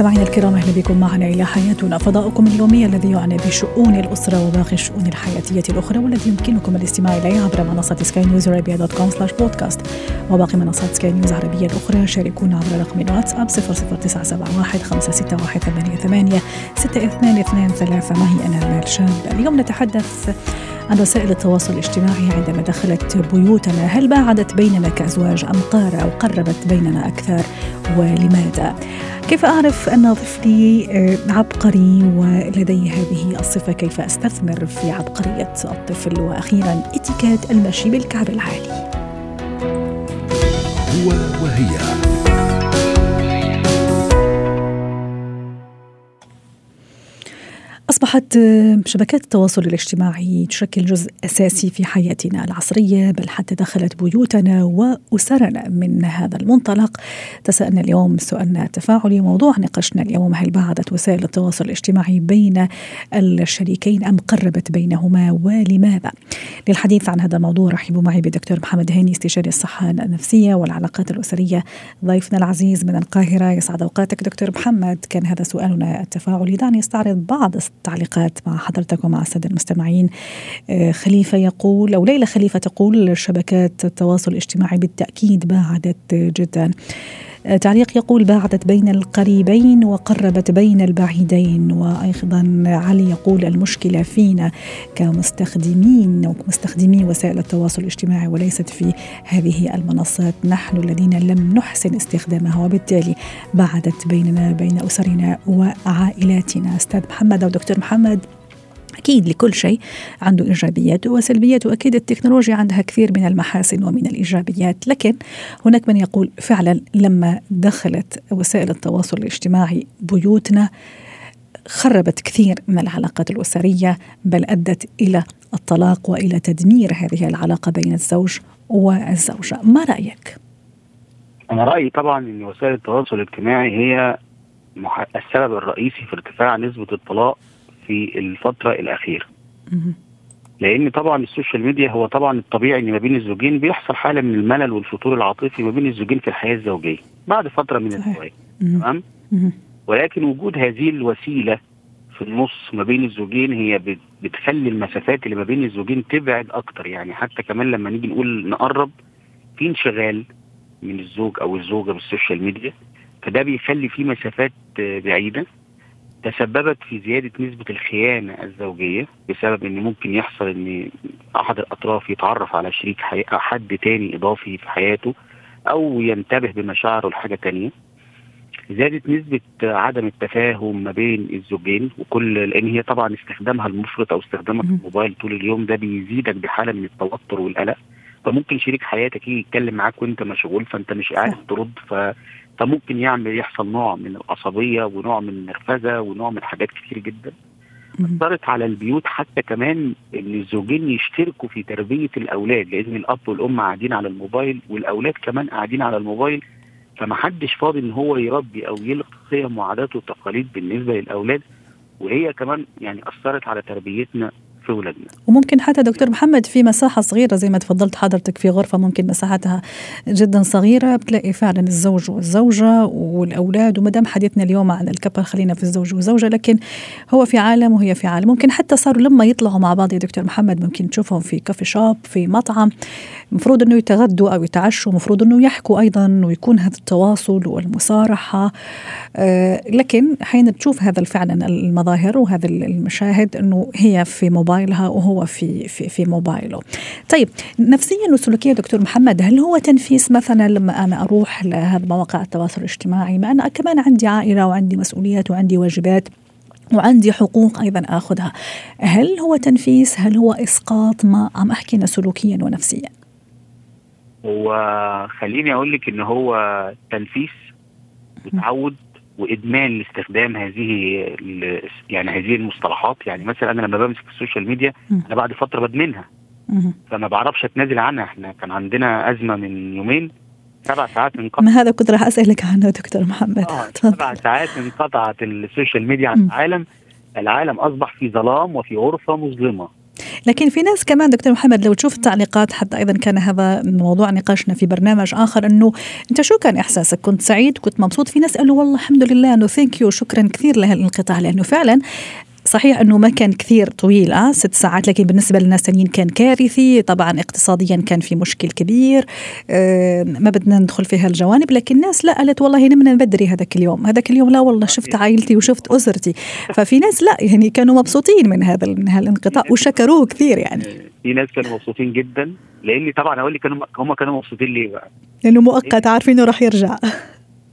مستمعينا الكرام أهلا بكم معنا إلى حياتنا. فضاؤكم اليومي الذي يعنى بشؤون الأسرة وباقي الشؤون الحياتية الأخرى والذي يمكنكم الاستماع إليه عبر منصة سكاي نيوز عربية dot com slash podcast وباقي منصات سكاي نيوز العربيه الأخرى شاركونا عبر رقم الواتساب 00971 561 88 6223 معي أنا امال شاب اليوم نتحدث عن وسائل التواصل الاجتماعي عندما دخلت بيوتنا. هل باعدت بيننا كأزواج أم قار أو قربت بيننا أكثر ولماذا؟ كيف أعرف أن طفلي آه، عبقري ولدي هذه الصفة؟ كيف أستثمر في عبقرية الطفل؟ وأخيرا اتيكيت المشي بالكعب العالي. هو وهي. أصبحت شبكات التواصل الاجتماعي تشكل جزء أساسي في حياتنا العصرية بل حتى دخلت بيوتنا وأسرنا من هذا المنطلق. تسألنا اليوم سؤالنا التفاعلي موضوع نقاشنا اليوم هل بعدت وسائل التواصل الاجتماعي بين الشريكين أم قربت بينهما ولماذا؟ للحديث عن هذا الموضوع رحبوا معي بالدكتور محمد هاني استشاري الصحة النفسية والعلاقات الأسرية ضيفنا العزيز من القاهرة. يسعد أوقاتك دكتور محمد. كان هذا سؤالنا التفاعلي. دعني أستعرض بعض التعليقات مع حضرتك ومع السادة المستمعين. آه، خليفة يقول أو ليلى خليفة تقول شبكات التواصل الاجتماعي بالتأكيد باعدت جدا. تعليق يقول باعدت بين القريبين وقربت بين البعيدين. وأيضا علي يقول المشكلة فينا كمستخدمين ومستخدمي وسائل التواصل الاجتماعي وليست في هذه المنصات. نحن الذين لم نحسن استخدامها وبالتالي بعدت بيننا بين أسرنا وعائلاتنا. أستاذ محمد أو دكتور محمد. أكيد لكل شيء عنده إيجابيات وسلبيات وأكيد التكنولوجيا عندها كثير من المحاسن ومن الإيجابيات لكن هناك من يقول فعلا لما دخلت وسائل التواصل الاجتماعي بيوتنا خربت كثير من العلاقات الأسرية بل أدت إلى الطلاق وإلى تدمير هذه العلاقة بين الزوج والزوجة ما رأيك؟ أنا رأيي طبعا أن وسائل التواصل الاجتماعي هي السبب الرئيسي في ارتفاع نسبة الطلاق في الفترة الأخيرة. لأن طبعا ال social media هو طبعا الطبيعي إن ما بين الزوجين بيحصل حالة من الملل والفتور العاطفي ما بين الزوجين في الحياة الزوجية بعد فترة من الزواج. تمام؟ ولكن وجود هذه الوسيلة في النص ما بين الزوجين هي بتخلي المسافات اللي ما بين الزوجين تبعد أكتر. يعني حتى كمان لما نيجي نقول نقرب في انشغال من الزوج أو الزوجة بالسوشيال ميديا فده بيخلي في مسافات بعيدة. تسببت في زيادة نسبة الخيانة الزوجية بسبب إن ممكن يحصل إن أحد الأطراف يتعرف على شريك حي... حد تاني إضافي في حياته أو ينتبه بمشاعره لحاجة تانية. زادت نسبة عدم التفاهم ما بين الزوجين وكل لأن هي طبعا استخدامها المفرط أو استخدامها في الموبايل طول اليوم ده بيزيدك بحالة من التوتر والقلق. فممكن شريك حياتك يجي يتكلم معاك وأنت مشغول فأنت مش عارف ترد ف فممكن يعمل يحصل نوع من العصبيه ونوع من النرفزة ونوع من حاجات كتير جدا. أثرت على البيوت حتى كمان إن الزوجين يشتركوا في تربية الأولاد لأن الأب والأم قاعدين على الموبايل والأولاد كمان قاعدين على الموبايل فمحدش فاضي إن هو يربي أو يلقي قيم وعادات وتقاليد بالنسبة للأولاد. وهي كمان يعني أثرت على تربيتنا في ولادنا وممكن حتى دكتور محمد في مساحة صغيرة زي ما تفضلت حضرتك في غرفة ممكن مساحتها جدا صغيرة بتلاقي فعلا الزوج والزوجة والأولاد وما دام حديثنا اليوم عن الكبر خلينا في الزوج والزوجة لكن هو في عالم وهي في عالم. ممكن حتى صاروا لما يطلعوا مع بعض يا دكتور محمد ممكن تشوفهم في كافي شوب في مطعم. المفروض إنه يتغدوا أو يتعشوا المفروض إنه يحكوا أيضا ويكون هذا التواصل والمصارحة. آه لكن حين تشوف هذا فعلا المظاهر وهذا المشاهد إنه هي في موبايل موبايلها وهو في في في موبايله. طيب نفسيا وسلوكيا دكتور محمد هل هو تنفيس مثلا لما أنا أروح لهذا مواقع التواصل الاجتماعي ما أنا كمان عندي عائلة وعندي مسؤوليات وعندي واجبات وعندي حقوق أيضا آخذها هل هو تنفيس هل هو إسقاط؟ ما عم أحكي سلوكيا ونفسيا. وخليني أقول لك إن هو تنفيس وتعود وإدمان لاستخدام هذه يعني هذه المصطلحات. يعني مثلا أنا لما بمسك ال social media أنا بعد فترة بدمنها. فما بعرفش أتنازل عنها. إحنا كان عندنا أزمة من يومين سبع ساعات انقطع ما هذا كنت راح اسالك عنه دكتور محمد. آه سبع ساعات انقطعت ال social media عن العالم. العالم أصبح في ظلام وفي غرفه مظلمة. لكن في ناس كمان دكتور محمد لو تشوف التعليقات حتى أيضا كان هذا موضوع نقاشنا في برنامج آخر إنه أنت شو كان إحساسك؟ كنت سعيد؟ كنت مبسوط؟ في ناس قالوا والله الحمد لله إنه thank you شكرا كثير لهالانقطاع لأنه فعلا صحيح أنه ما كان كثير طويل آه ست ساعات لكن بالنسبة للناس الثانيين كان كارثي. طبعا اقتصاديا كان في مشكل كبير. آه ما بدنا ندخل في هالجوانب لكن الناس لا قالت والله نمنا بدري هذاك اليوم. هذاك اليوم لا والله شفت عائلتي وشفت أسرتي. ففي ناس لا يعني كانوا مبسوطين من هذا من هالانقطاع وشكروه كثير يعني. في ناس كانوا مبسوطين جدا لأني طبعا أقول لك هم كانوا مبسوطين ليه بقى؟ لأنه مؤقت عارفين إنه راح يرجع.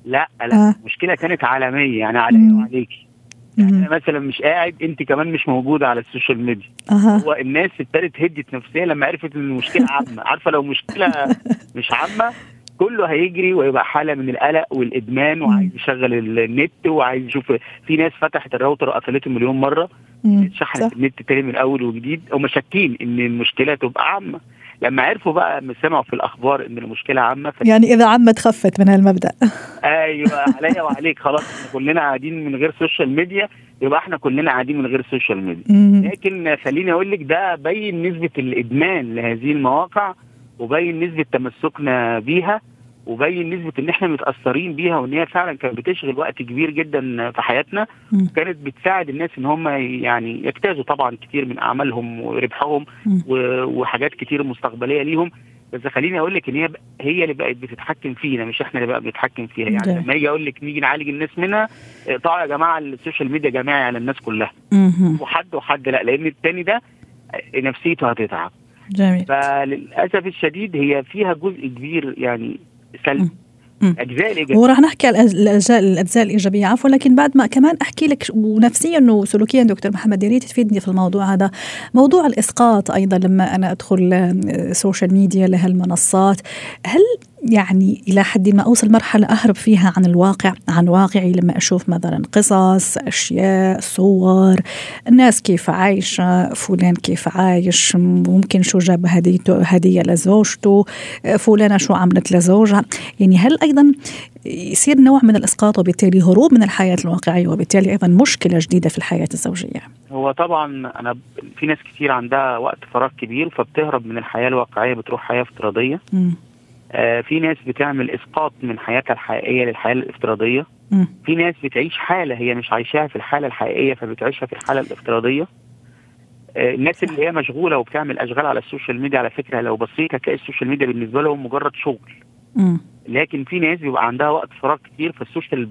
لا لا. آه. المشكلة كانت عالمية يعني علي وعليكي يعني أنا مثلا مش قاعد أنت كمان مش موجودة على ال social media. أه. هو الناس ابتدت هدت نفسيا لما عرفت إن المشكلة عامة. عارفة لو مشكلة مش عامة كله هيجري ويبقى حالة من القلق والإدمان وعايز يشغل النت وعايز يشوف في ناس فتحت الراوتر وقفلته مليون مرة. شحنت النت تاني من اول وجديد. هم شاكين إن المشكلة تبقى عامة. لما عرفوا بقى سمعوا في الأخبار إن المشكلة عامة يعني إذا عمت خفت من هالمبدأ. أيوه عليا وعليك. خلاص إحنا كلنا قاعدين من غير social media يبقى إحنا كلنا قاعدين من غير social media لكن خليني أقول لك ده بين نسبة الإدمان لهذه المواقع وبين نسبة تمسكنا بيها. وبين نسبة إن إحنا متأثرين بيها وإن هي فعلا كانت بتشغل وقت كبير جدا في حياتنا كانت بتساعد الناس إن هم يعني يجتازوا طبعا كتير من أعمالهم وربحهم وحاجات كتير مستقبلية ليهم. بس خليني أقول لك إن هي هي اللي بقت بتتحكم فينا مش إحنا اللي بقى بنتحكم فيها. يعني لما أجي أقول لك نيجي نعالج الناس منها اقطعوا يا جماعة ال social media جماعي على الناس كلها. وحد وحد لا لأن التاني ده نفسيته هتتعب. جميل. فللأسف الشديد هي فيها جزء كبير يعني سلبي الاجزاء الإيجابية. وراح نحكي على الأجزاء الأجزاء الإيجابية. عفوا لكن بعد ما كمان أحكي لك ونفسيا وسلوكيا دكتور محمد يا ريت تفيدني في الموضوع هذا. موضوع الإسقاط أيضا لما أنا أدخل social media لهالمنصات هل يعني إلى حد ما أوصل مرحلة أهرب فيها عن الواقع عن واقعي لما أشوف مثلا قصص أشياء صور الناس كيف عايشة فلان كيف عايش ممكن شو جاب هديته هدية لزوجته فلانة شو عملت لزوجها. يعني هل أيضا يصير نوع من الإسقاط وبالتالي هروب من الحياة الواقعية وبالتالي أيضا مشكلة جديدة في الحياة الزوجية؟ هو طبعا أنا في ناس كثير عندها وقت فراغ كبير فبتهرب من الحياة الواقعية بتروح حياة افتراضية. م. آه في ناس بتعمل إسقاط من حياتها الحقيقية للحياة الافتراضية. في ناس بتعيش حالة هي مش عايشاها في الحالة الحقيقية فبتعيشها في الحالة الافتراضية. آه الناس اللي هي مشغولة وبتعمل أشغال على ال social media على فكرة لو بصيت هتلاقي ال social media بالنسبة لهم مجرد شغل. لكن في ناس بيبقى عندها وقت فراغ كتير فال social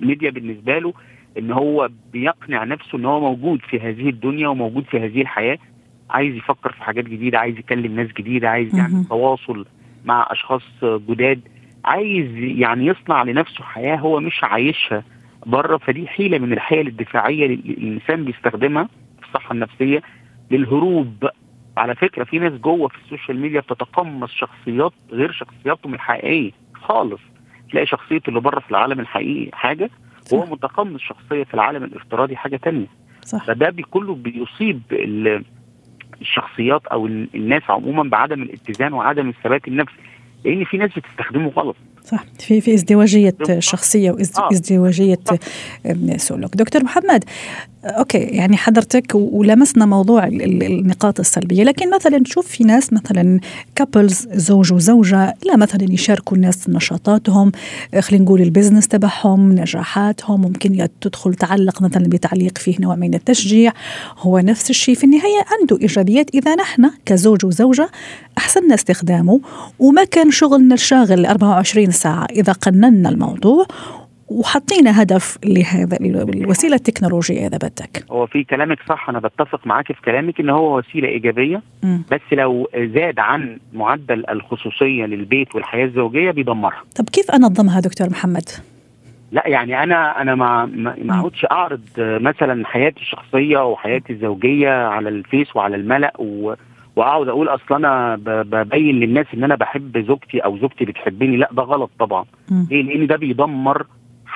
media بالنسبة له إن هو بيقنع نفسه إن هو موجود في هذه الدنيا وموجود في هذه الحياة. عايز يفكر في حاجات جديدة عايز يكلم ناس جديدة عايز يعمل تواصل مع أشخاص جداد عايز يعني يصنع لنفسه حياة هو مش عايشها بره فدي حيلة من الحيل الدفاعية اللي الإنسان بيستخدمها في الصحة النفسية للهروب. على فكرة في ناس جوه في السوشيال ميديا بتتقمص شخصيات غير شخصياتهم الحقيقية خالص. تلاقي شخصيته اللي بره في العالم الحقيقي حاجة وهو متقمص شخصية في العالم الافتراضي حاجة تانية. صح. فده كله بيصيب الشخصيات أو الناس عموما بعدم الاتزان وعدم الثبات النفسي لأن في ناس بتستخدمه غلط. صح. في في ازدواجية شخصية وازدواجيه آه. سلوك دكتور محمد okay يعني حضرتك ولمسنا موضوع النقاط السلبية. لكن مثلا نشوف في ناس مثلا couples زوج وزوجة لا مثلا يشاركوا الناس نشاطاتهم خلينا نقول ال business تبعهم نجاحاتهم ممكن تدخل تعلق مثلا بتعليق فيه نوع من التشجيع. هو نفس الشيء. في النهاية عنده إيجابيات. إذا نحن كزوج وزوجة أحسننا استخدامه وما كان شغلنا الشاغل 24 ساعة. إذا قننا الموضوع وحطينا هدف لهذا الوسيله التكنولوجيه إذا بدك. هو في كلامك صح أنا بتفق معاك في كلامك إن هو وسيلة إيجابية م. بس لو زاد عن معدل الخصوصية للبيت والحياة الزوجية بيدمرها. طب كيف أنظمها دكتور محمد؟ لا يعني أنا أنا ما ما اقعدش أعرض مثلا حياتي الشخصية وحياتي الزوجية على الفيس وعلى الملأ و وأقعد أقول أصل أنا ببين للناس إن أنا بحب زوجتي أو زوجتي بتحبني. لا ده غلط طبعا. ليه؟ لأن ده بيدمر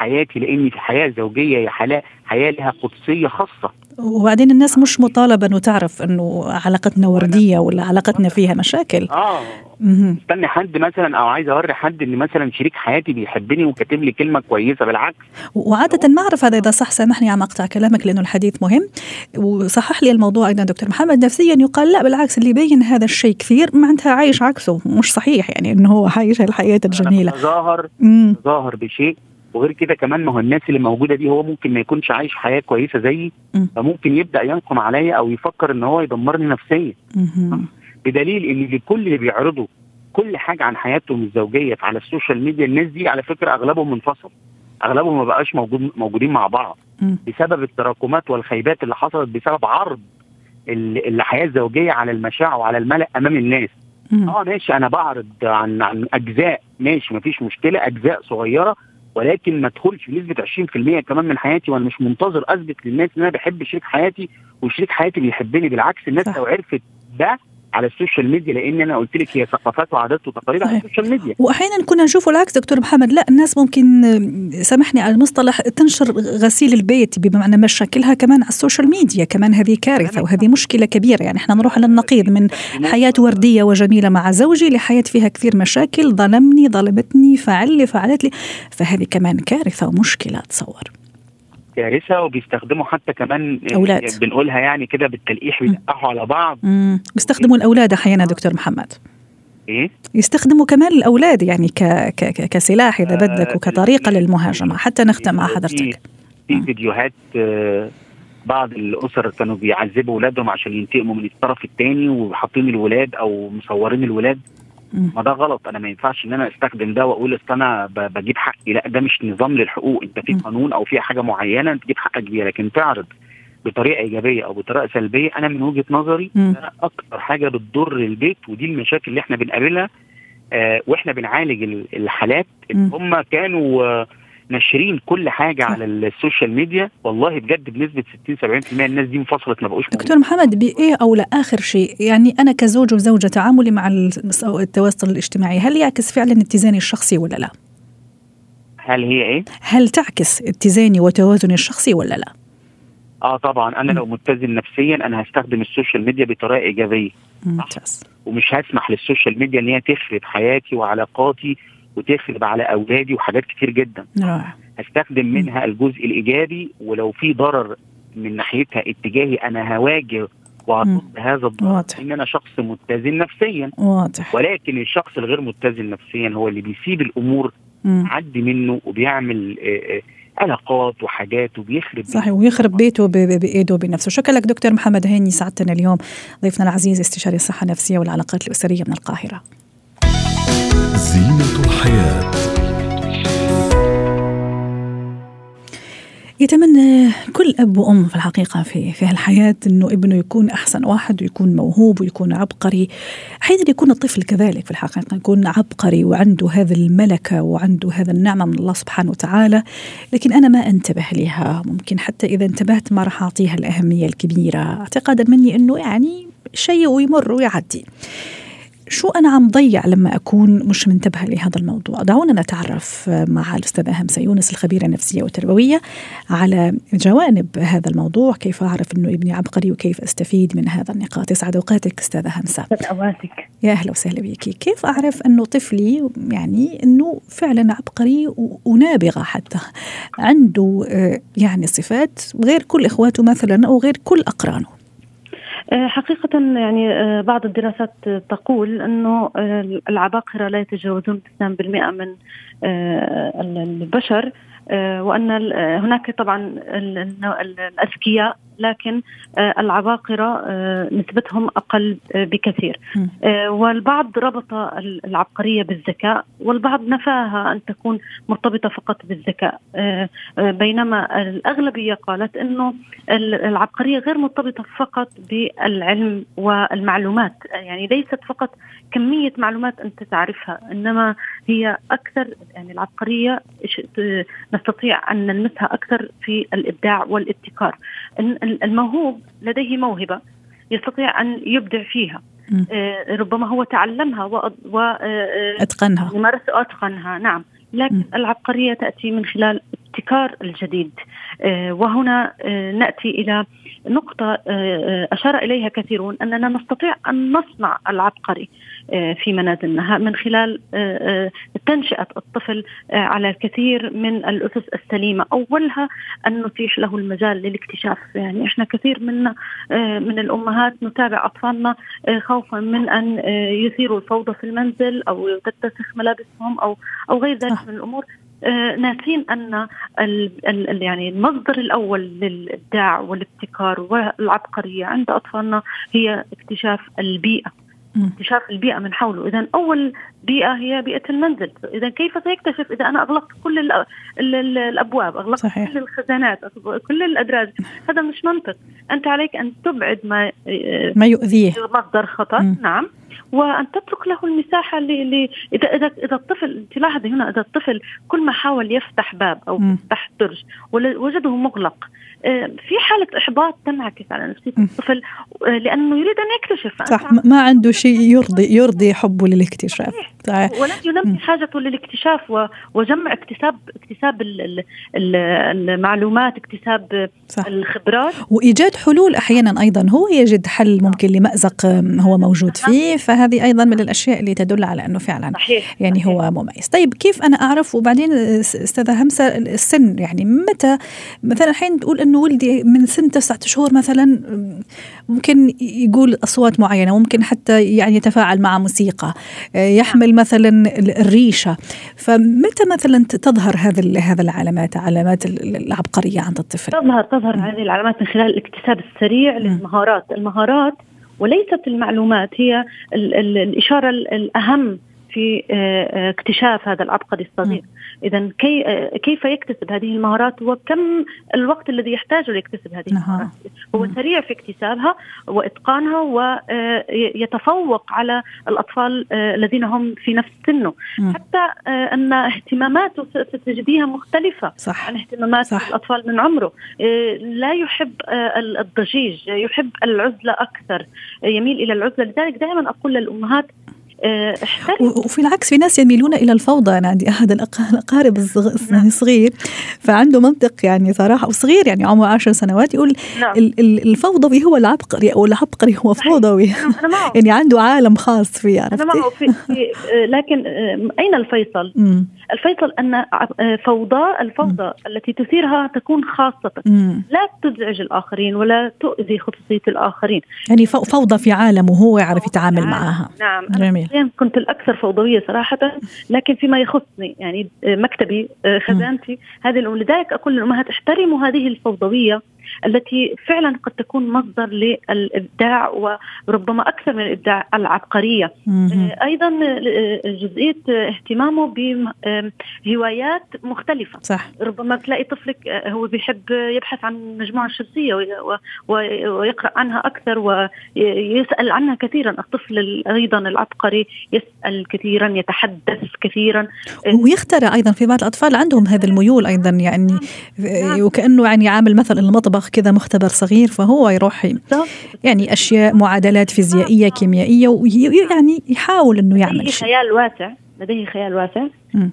حياتي لأني في حياة زوجية هي حياه حياة لها قدسية خاصة. وبعدين الناس مش مطالبة إنه تعرف إنه علاقتنا وردية ولا علاقتنا فيها مشاكل. آه. مستني حد مثلا أو عايز أوري حد إن مثلا شريك حياتي بيحبني وكاتب لي كلمة كويسة بالعكس. وعادة ما أعرف هذا إذا صح سامحني عم أقطع كلامك لأنه الحديث مهم. وصحح لي الموضوع أيضا دكتور محمد. نفسيا يقال لا بالعكس اللي يبين هذا الشيء كثير معناتها عايش عكسه. مش صحيح يعني إنه هو عايش الحياة الجميلة. ظاهر ظاهر بشيء وغير كده كمان ما هو الناس اللي موجودة دي هو ممكن ما يكونش عايش حياة كويسة زيي فممكن يبدأ ينقم عليا أو يفكر إن هو يدمرني نفسيا. بدليل إن لكل اللي بيعرضوا كل حاجة عن حياتهم الزوجية على ال social media الناس دي على فكرة أغلبهم منفصل أغلبهم ما بقاش موجود موجودين مع بعض. بسبب التراكمات والخيبات اللي حصلت بسبب عرض الحياة الزوجية على المشاع وعلى الملأ أمام الناس. آه ماشي أنا بعرض عن عن أجزاء ماشي مفيش مشكلة أجزاء صغيرة ولكن ما ادخلش بنسبه 20% كمان من حياتي وأنا مش منتظر أثبت للناس إن أنا بحب شريك حياتي وشريك حياتي بيحبني بالعكس الناس لو عرفت ده على ال social media لأن أنا قلت لك هي ثقافات وعادات وتقاليد على ال social media. واحيانا كنا نشوف العكس دكتور محمد لا الناس ممكن سامحني على المصطلح تنشر غسيل البيت بمعنى مشاكلها كمان على ال social media كمان هذه كارثة وهذه مشكلة كبيرة. يعني إحنا نروح للنقيض من حياة وردية وجميلة مع زوجي لحياة فيها كثير مشاكل ظلمني ظلمتني فعل لي فعلت لي. فهذه كمان كارثة ومشكلة أتصور. كارثة وبيستخدموا حتى كمان أولاد. بنقولها يعني كده بالتلقيح بيلقحوا على بعض. مم. بيستخدموا الأولاد أحيانا دكتور محمد. إيه؟ يستخدموا كمان الأولاد يعني ك... ك... كسلاح إذا بدك وكطريقة للمهاجمة. حتى نختم مع حضرتك. في فيديوهات بعض الأسر كانوا بيعذبوا اولادهم عشان ينتقموا من الطرف الثاني وحاطين الولاد أو مصورين الولاد ما ده غلط. أنا ما ينفعش إن أنا أستخدم ده وأقول أصل أنا بجيب حقي. لا ده مش نظام للحقوق. أنت في قانون أو في حاجة معينة تجيب حقك بيها. لكن تعرض بطريقة إيجابية أو بطريقة سلبية أنا من وجهة نظري ده أكتر حاجة بتضر البيت ودي المشاكل اللي إحنا بنقابلها آه وإحنا بنعالج الحالات اللي هم كانوا آه ناشرين كل حاجة على ال social media والله بجد بنسبة 60 70% الناس دي انفصلت ما بقوش دكتور محمد بإيه أو لا آخر شيء يعني أنا كزوج وزوجة تعاملي مع التواصل الاجتماعي هل يعكس فعلا اتزاني الشخصي ولا لا؟ هل هي إيه؟ هل تعكس اتزاني وتوازني الشخصي ولا لا؟ آه طبعا أنا م. لو متزن نفسيا أنا هستخدم ال social media بطريقة إيجابية ممتاز ومش هسمح لل social media إن هي تخرب حياتي وعلاقاتي وتخرب على أولادي وحاجات كتير جدا. رائع. هستخدم منها الجزء الإيجابي ولو في ضرر من ناحيتها اتجاهي أنا هواجه وهضد هذا الضرر إن أنا شخص متزن نفسيا. واضح. ولكن الشخص الغير متزن نفسيا هو اللي بيسيب الأمور تعدي منه وبيعمل علاقات وحاجات وبيخرب صحيح ويخرب بيته بإيده بنفسه شكرا لك دكتور محمد هاني سعدتنا اليوم. ضيفنا العزيز استشاري الصحة النفسية والعلاقات الأسرية من القاهرة. زينة الحياة. يتمنى كل أب وأم في الحقيقة في في هالحياة إنه ابنه يكون أحسن واحد ويكون موهوب ويكون عبقري. أحيانا يكون الطفل كذلك في الحقيقة يكون عبقري وعنده هذه الملكة وعنده هذا النعمة من الله سبحانه وتعالى. لكن أنا ما أنتبه لها. ممكن حتى إذا انتبهت ما راح أعطيها الأهمية الكبيرة. اعتقادا مني إنه يعني شيء ويمر ويعدي. شو أنا عم ضيع لما أكون مش منتبهة لهذا الموضوع؟ دعونا نتعرف مع الأستاذة همسة يونس الخبيرة النفسية والتربوية على جوانب هذا الموضوع كيف أعرف أنه ابني عبقري وكيف أستفيد من هذا النقاط؟ يسعد أوقاتك أستاذة همسة أوقاتك. يا أهلا وسهلا بك. كيف أعرف أنه طفلي يعني أنه فعلا عبقري ونابغة حتى؟ عنده يعني صفات غير كل إخواته مثلا أو غير كل أقرانه. حقيقة يعني بعض الدراسات تقول أنه العباقرة لا يتجاوزون 2% من البشر وأن هناك طبعا الأذكياء لكن العباقرة نسبتهم أقل بكثير. والبعض ربط العبقرية بالذكاء والبعض نفاها أن تكون مرتبطة فقط بالذكاء. بينما الأغلبية قالت أنه العبقرية غير مرتبطة فقط بالعلم والمعلومات. يعني ليست فقط كمية معلومات أنت تعرفها إنما هي أكثر يعني العبقرية نستطيع أن نلمسها أكثر في الإبداع والابتكار. الموهوب لديه موهبة يستطيع أن يبدع فيها. آه ربما هو تعلمها وأتقنها ممارس أتقنها. نعم. لكن العبقرية تأتي من خلال ابتكار الجديد. آه وهنا آه نأتي إلى نقطة أشار إليها كثيرون أننا نستطيع أن نصنع العبقري. في منازلنا من خلال تنشئة الطفل على الكثير من الأسس السليمة. أولها أن نتيح له المجال للاكتشاف. يعني إحنا كثير منا من الأمهات نتابع أطفالنا خوفا من أن يثيروا الفوضى في المنزل أو تتسخ ملابسهم أو أو غير ذلك من الأمور. آه، ناسين أن يعني المصدر الأول للإبداع والابتكار والعبقرية عند أطفالنا هي اكتشاف البيئة. اكتشاف البيئة من حوله. إذا أول بيئة هي بيئة المنزل. إذا كيف سيكتشف؟ إذا أنا أغلقت كل ال ال ال الأبواب أغلقت صحيح. كل الخزانات كل الأدراج. هذا مش منطق. أنت عليك أن تبعد ما ما يؤذيه. مصدر خطر. مم. نعم. وأن تترك له المساحة اللي اذا اذا إذا الطفل تلاحظي هنا إذا الطفل كل ما حاول يفتح باب أو يفتح درج وجده مغلق. آه، في حالة إحباط تنعكس على نفسية الطفل آه، لأنه يريد أن يكتشف. صح ما عنده شيء يرضي يرضي حبه للاكتشاف. صحيح. ولن ينمي حاجته للاكتشاف وجمع اكتساب اكتساب المعلومات اكتساب صح. الخبرات. وإيجاد حلول أحيانا أيضا هو يجد حل ممكن لمأزق هو موجود فيه فهذه أيضا من الأشياء اللي تدل على أنه فعلا صحيح. يعني صحيح. هو مميز. طيب كيف أنا أعرف؟ وبعدين أستاذة همسة السن يعني متى؟ مثلا الحين تقول أنه إنه ولدي من سن تسعة شهور مثلا ممكن يقول أصوات معينة ممكن حتى يعني يتفاعل مع موسيقى يحمل مثلا الريشة. فمتى مثلا تظهر هذه هذا العلامات علامات العبقرية عند الطفل؟ تظهر تظهر هذه العلامات من خلال الاكتساب السريع للمهارات. المهارات وليست المعلومات هي ال ال الإشارة الأهم في آه، آه، اكتشاف هذا العبقري الصغير. اذا كي آه، كيف يكتسب هذه المهارات؟ وكم الوقت الذي يحتاجه ليكتسب هذه المهارات؟ هو سريع في اكتسابها وإتقانها ويتفوق على الأطفال الذين هم في نفس سنه. حتى أن اهتماماته ستجديها مختلفة صح. عن اهتمامات صح. الأطفال من عمره. لا يحب الضجيج يحب العزلة أكثر يميل إلى العزلة. لذلك دائما أقول للأمهات وفي العكس في ناس يميلون إلى الفوضى. أنا عندي أحد الاقارب نعم. الصغير فعنده منطق يعني صراحة وصغير يعني عمره عشر سنوات يقول نعم. الفوضوي هو العبقري أو العبقري هو فوضوي نعم، يعني عنده عالم خاص فيه عرفتي؟ أنا معه. في, في لكن آه، أين الفيصل؟ الفيصل أن آه، فوضى الفوضى. التي تثيرها تكون خاصة. م. لا تزعج الآخرين ولا تؤذي خصوصية الآخرين. يعني فوضى في عالمه وهو يعرف يتعامل معها. نعم جميل. كنت الأكثر فوضوية صراحة لكن فيما يخصني يعني آه، مكتبي آه، خزانتي هذه لذلك أقول للأمهات احترموا هذه الفوضوية. التي فعلا قد تكون مصدر للإبداع وربما أكثر من الإبداع العبقرية. آه، أيضا جزئية اهتمامه بهوايات مختلفة. صح. ربما تلاقي طفلك هو بيحب يبحث عن المجموعه الشمسيه ويقرأ عنها أكثر ويسأل عنها كثيرا. الطفل أيضا العبقري يسأل كثيرا يتحدث كثيرا. ويخترع أيضا في بعض الأطفال عندهم هذه الميول أيضا يعني نعم. وكأنه يعني عامل مثلا المطبخ كذا مختبر صغير فهو يروح يعني أشياء معادلات فيزيائية كيميائية ويعني يحاول إنه يعمل شيء. خيال واسع. لديه خيال واسع.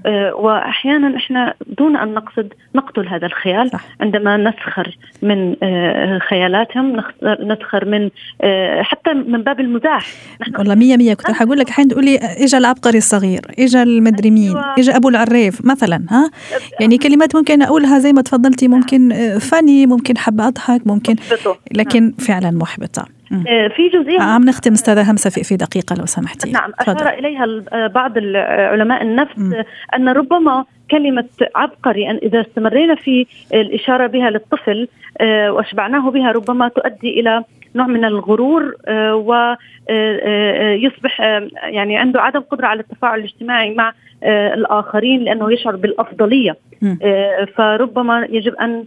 آه وأحيانا إحنا دون أن نقصد نقتل هذا الخيال. صح. عندما نسخر من آه خيالاتهم نسخر من آه حتى من باب المزاح. والله مية مية. كنت حقول لك الحين تقولي اجى العبقري الصغير اجى المدري مين أيوة. اجى أبو العريف مثلا ها؟ يعني كلمات ممكن أقولها زي ما تفضلتي ممكن آه، فني ممكن حابة أضحك ممكن لكن فعلا محبطة. في جزئية عم نختم أستاذة همسة في, في دقيقة لو سمحتي. نعم أشار إليها بعض علماء النفس م. أن ربما كلمة عبقري أن إذا استمرينا في الإشارة بها للطفل آه، وأشبعناه بها ربما تؤدي إلى نوع من الغرور آه، ويصبح يعني عنده عدم قدرة على التفاعل الاجتماعي مع الآخرين لأنه يشعر بالأفضلية. فربما يجب أن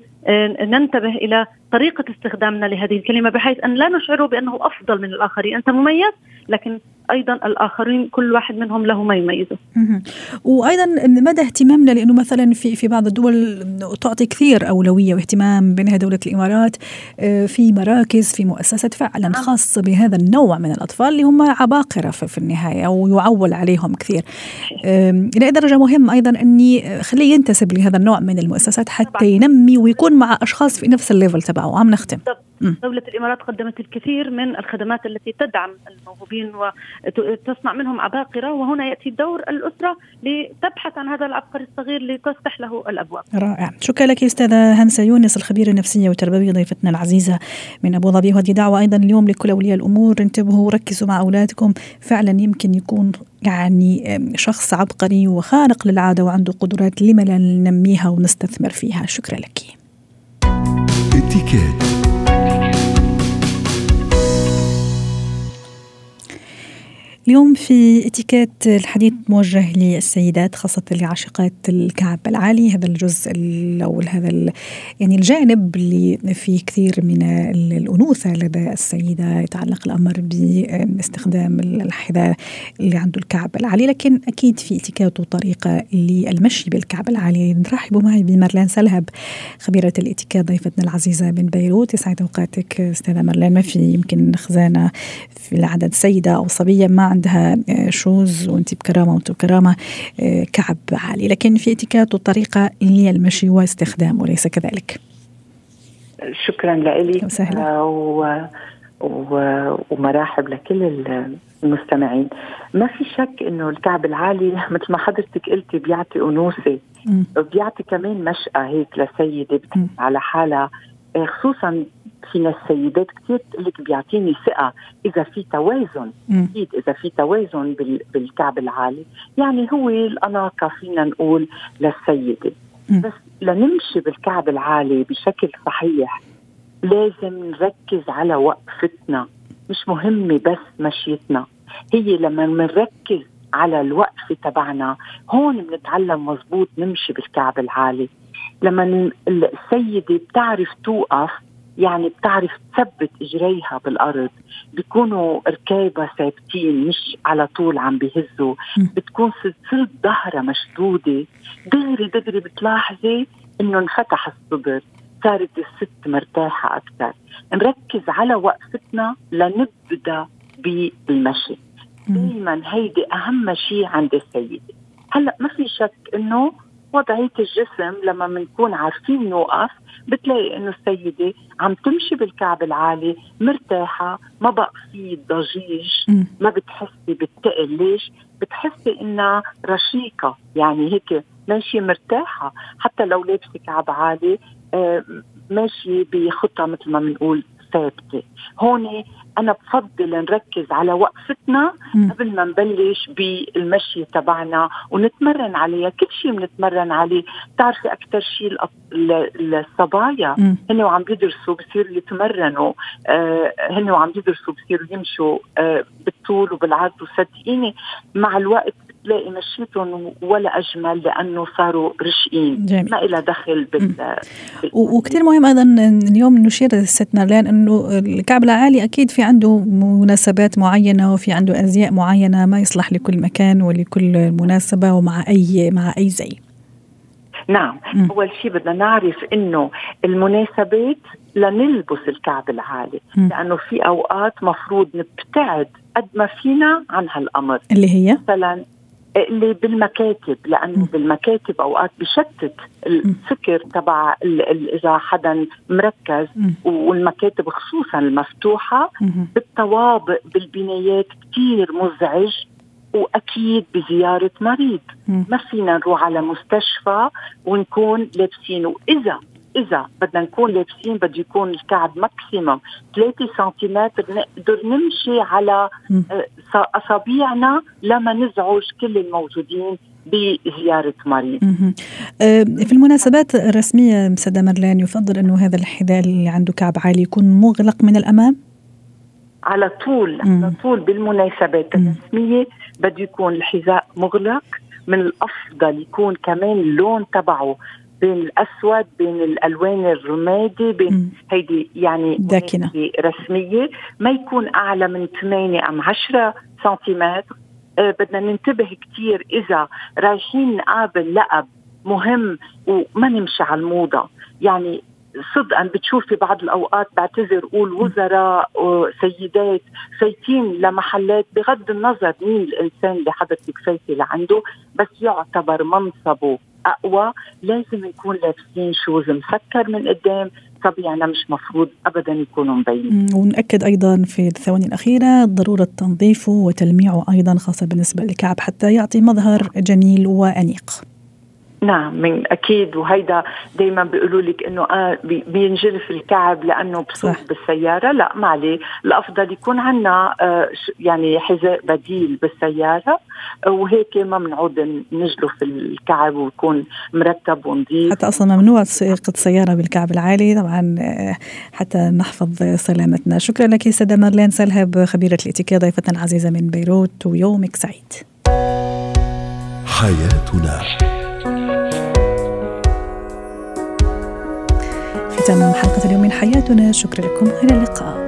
ننتبه إلى طريقة استخدامنا لهذه الكلمة بحيث أن لا نشعره بأنه أفضل من الآخرين، أنت مميز لكن أيضا الآخرين كل واحد منهم له ما يميزه. وأيضا مدى اهتمامنا لأنه مثلا في في بعض الدول تعطي كثير أولوية واهتمام بينها دولة الإمارات آه، في مراكز في مؤسسات فعلا نعم. خاصة بهذا النوع من الأطفال اللي هم عباقرة في النهاية ويعول عليهم كثير. إلى درجة مهم أيضا إني خليه ينتسب لهذا النوع من المؤسسات حتى ينمي ويكون مع أشخاص في نفس الليفل تبعه وعم نختم دولة الإمارات قدمت الكثير من الخدمات التي تدعم الموهوبين وتصنع منهم عباقرة وهنا يأتي دور الأسرة لتبحث عن هذا العبقري الصغير لتفتح له الأبواب. رائع. شكرا لك أستاذة هنسة يونس الخبيرة النفسية والتربوية ضيفتنا العزيزة من أبو ظبي. وهذه دعوة أيضا اليوم لكل أولياء الأمور. انتبهوا وركزوا مع أولادكم. فعلا يمكن يكون يعني شخص عبقري وخارق للعادة وعنده قدرات لما لا ننميها ونستثمر فيها. شكرا لك. اتكات اليوم في اتيكيت الحديث موجه للسيدات خاصة لعاشقات الكعب العالي. هذا الجزء أو هذا يعني الجانب اللي فيه كثير من الأنوثة لدى السيدة. يتعلق الأمر باستخدام الحذاء اللي عنده الكعب العالي. لكن أكيد في اتيكيت وطريقة للمشي بالكعب العالي. نرحبوا معي بمرلان سلهب خبيرة الاتيكيت ضيفتنا العزيزة من بيروت. يسعد أوقاتك أستاذة مرلان ما في يمكن خزانة في العدد سيدة أو صبية ما عندها آه، shoes وانت بكرامة وانت بكرامة آه، كعب عالي. لكن في اتيكيت وطريقة للمشي واستخدامه ليس كذلك؟ شكرا لك وسهلا. و... و... ومراحب لكل المستمعين. ما في شك إنه الكعب العالي مثل ما حضرتك قلتي بيعطي أنوثة. بيعطي كمان مشأة هيك لسيدة على حالها. آه، خصوصا فينا السيدات كثير تقول لك بيعطيني ثقة. إذا في توازن أكيد إذا في توازن بالكعب العالي. يعني هو الأناقة فينا نقول للسيدة. بس لنمشي بالكعب العالي بشكل صحيح لازم نركز على وقفتنا. مش مهمة بس مشيتنا. هي لما بنركز على الوقفة تبعنا هون بنتعلم مزبوط نمشي بالكعب العالي. لما السيدة بتعرف توقف يعني بتعرف تثبت إجريها بالأرض. بيكونوا ركايبها ثابتين مش على طول عم بيهزوا بتكون سلسلة ظهرها مشدودة. دغري دغري بتلاحظي إنه انفتح الصدر. صارت الست مرتاحة أكثر. نركز على وقفتنا لنبدأ بالمشي. دائما هيدي أهم شيء عند السيده هلأ ما في شك إنه وضعية الجسم لما بنكون عارفين نوقف بتلاقي إنه السيدة عم تمشي بالكعب العالي مرتاحة ما بقى في ضجيج ما بتحسي بالتقل. ليش؟ بتحسي إنها رشيقة. يعني هيك ماشية مرتاحة. حتى لو لابسة كعب عالي آه، ماشية بخطة مثل ما بنقول ثابته هون أنا بفضل نركز على وقفتنا قبل ما نبلش بالمشي تبعنا ونتمرن عليها. كل شيء بنتمرن عليه. بتعرفي أكثر شيء الصبايا هن وعم بيدرسوا بصيروا يتمرنوا. آه هن وعم بيدرسوا بصيروا يمشوا آه بالطول وبالعرض وصدقيني مع الوقت بتلاقي مشيتهم ولا أجمل لأنه صاروا رشقين جميل. ما إلى دخل بال, وكثير مهم أيضا اليوم نشير ست مارلين إنه الكعب العالي أكيد في عنده مناسبات معينة وفي عنده أزياء معينة ما يصلح لكل مكان ولكل مناسبة ومع اي مع أي زي نعم م. أول شيء بدنا نعرف إنه المناسبات لنلبس الكعب العالي م. لأنه في أوقات مفروض نبتعد قد ما فينا عن هالأمر اللي هي مثلا اللي بالمكاتب لأنه بالمكاتب أوقات بشتت الفكر تبع إذا حدا مركز. والمكاتب خصوصا المفتوحة بالطوابق بالبنايات كثير مزعج وأكيد بزيارة مريض. ما فينا نروح على مستشفى ونكون لابسين واذا إذا بدنا نكون لابسين بده يكون الكعب ماكسيموم 3 سنتيمتر نقدر نمشي على آه، اصابيعنا لما نزعج كل الموجودين بزيارة مريض. آه، في المناسبات الرسمية مسدة مرلان يفضل أنه هذا الحذاء اللي عنده كعب عالي يكون مغلق من الأمام؟ على طول على طول بالمناسبات الرسمية بده يكون الحذاء مغلق من الأفضل يكون كمان اللون تبعه بين الأسود بين الألوان الرمادي بين هيدي يعني داكنة. رسمية. ما يكون أعلى من 8 أم 10 سنتيمتر. أه بدنا ننتبه كثير إذا رايحين نقابل لقب مهم وما نمشي على الموضة. يعني صدقا بتشوفي بعض الأوقات بعتذر قول وزراء وسيدات فايتين لمحلات بغض النظر مين الإنسان اللي حضرتك فايته لعنده بس يعتبر منصبه. اقوى لازم نكون لابسين شوز مسكر من قدام طبيعنا مش مفروض ابدا يكونوا مبينين. ونأكد أيضا في الثواني الأخيرة ضرورة تنظيفه وتلميعه أيضا خاصة بالنسبة للكعب حتى يعطي مظهر جميل وأنيق. نعم من أكيد. وهيدا دائما بيقولوا لك إنه آه بينجرف الكعب لأنه بسوق بالسيارة. لا ما عليه. الأفضل يكون عندنا آه يعني حذاء بديل بالسيارة. وهيك ما بنعود نجلف الكعب ويكون مرتب ونظيف حتى أصلا ممنوع سياقه سياره بالكعب العالي. طبعا آه، حتى نحفظ سلامتنا. شكرا لك سيدة مارلين سلهب خبيرة الاتيكيت ضيفتنا العزيزة من بيروت. ويومك سعيد. حياتنا. ختام حلقة اليوم من حياتنا. شكرا لكم. إلى اللقاء.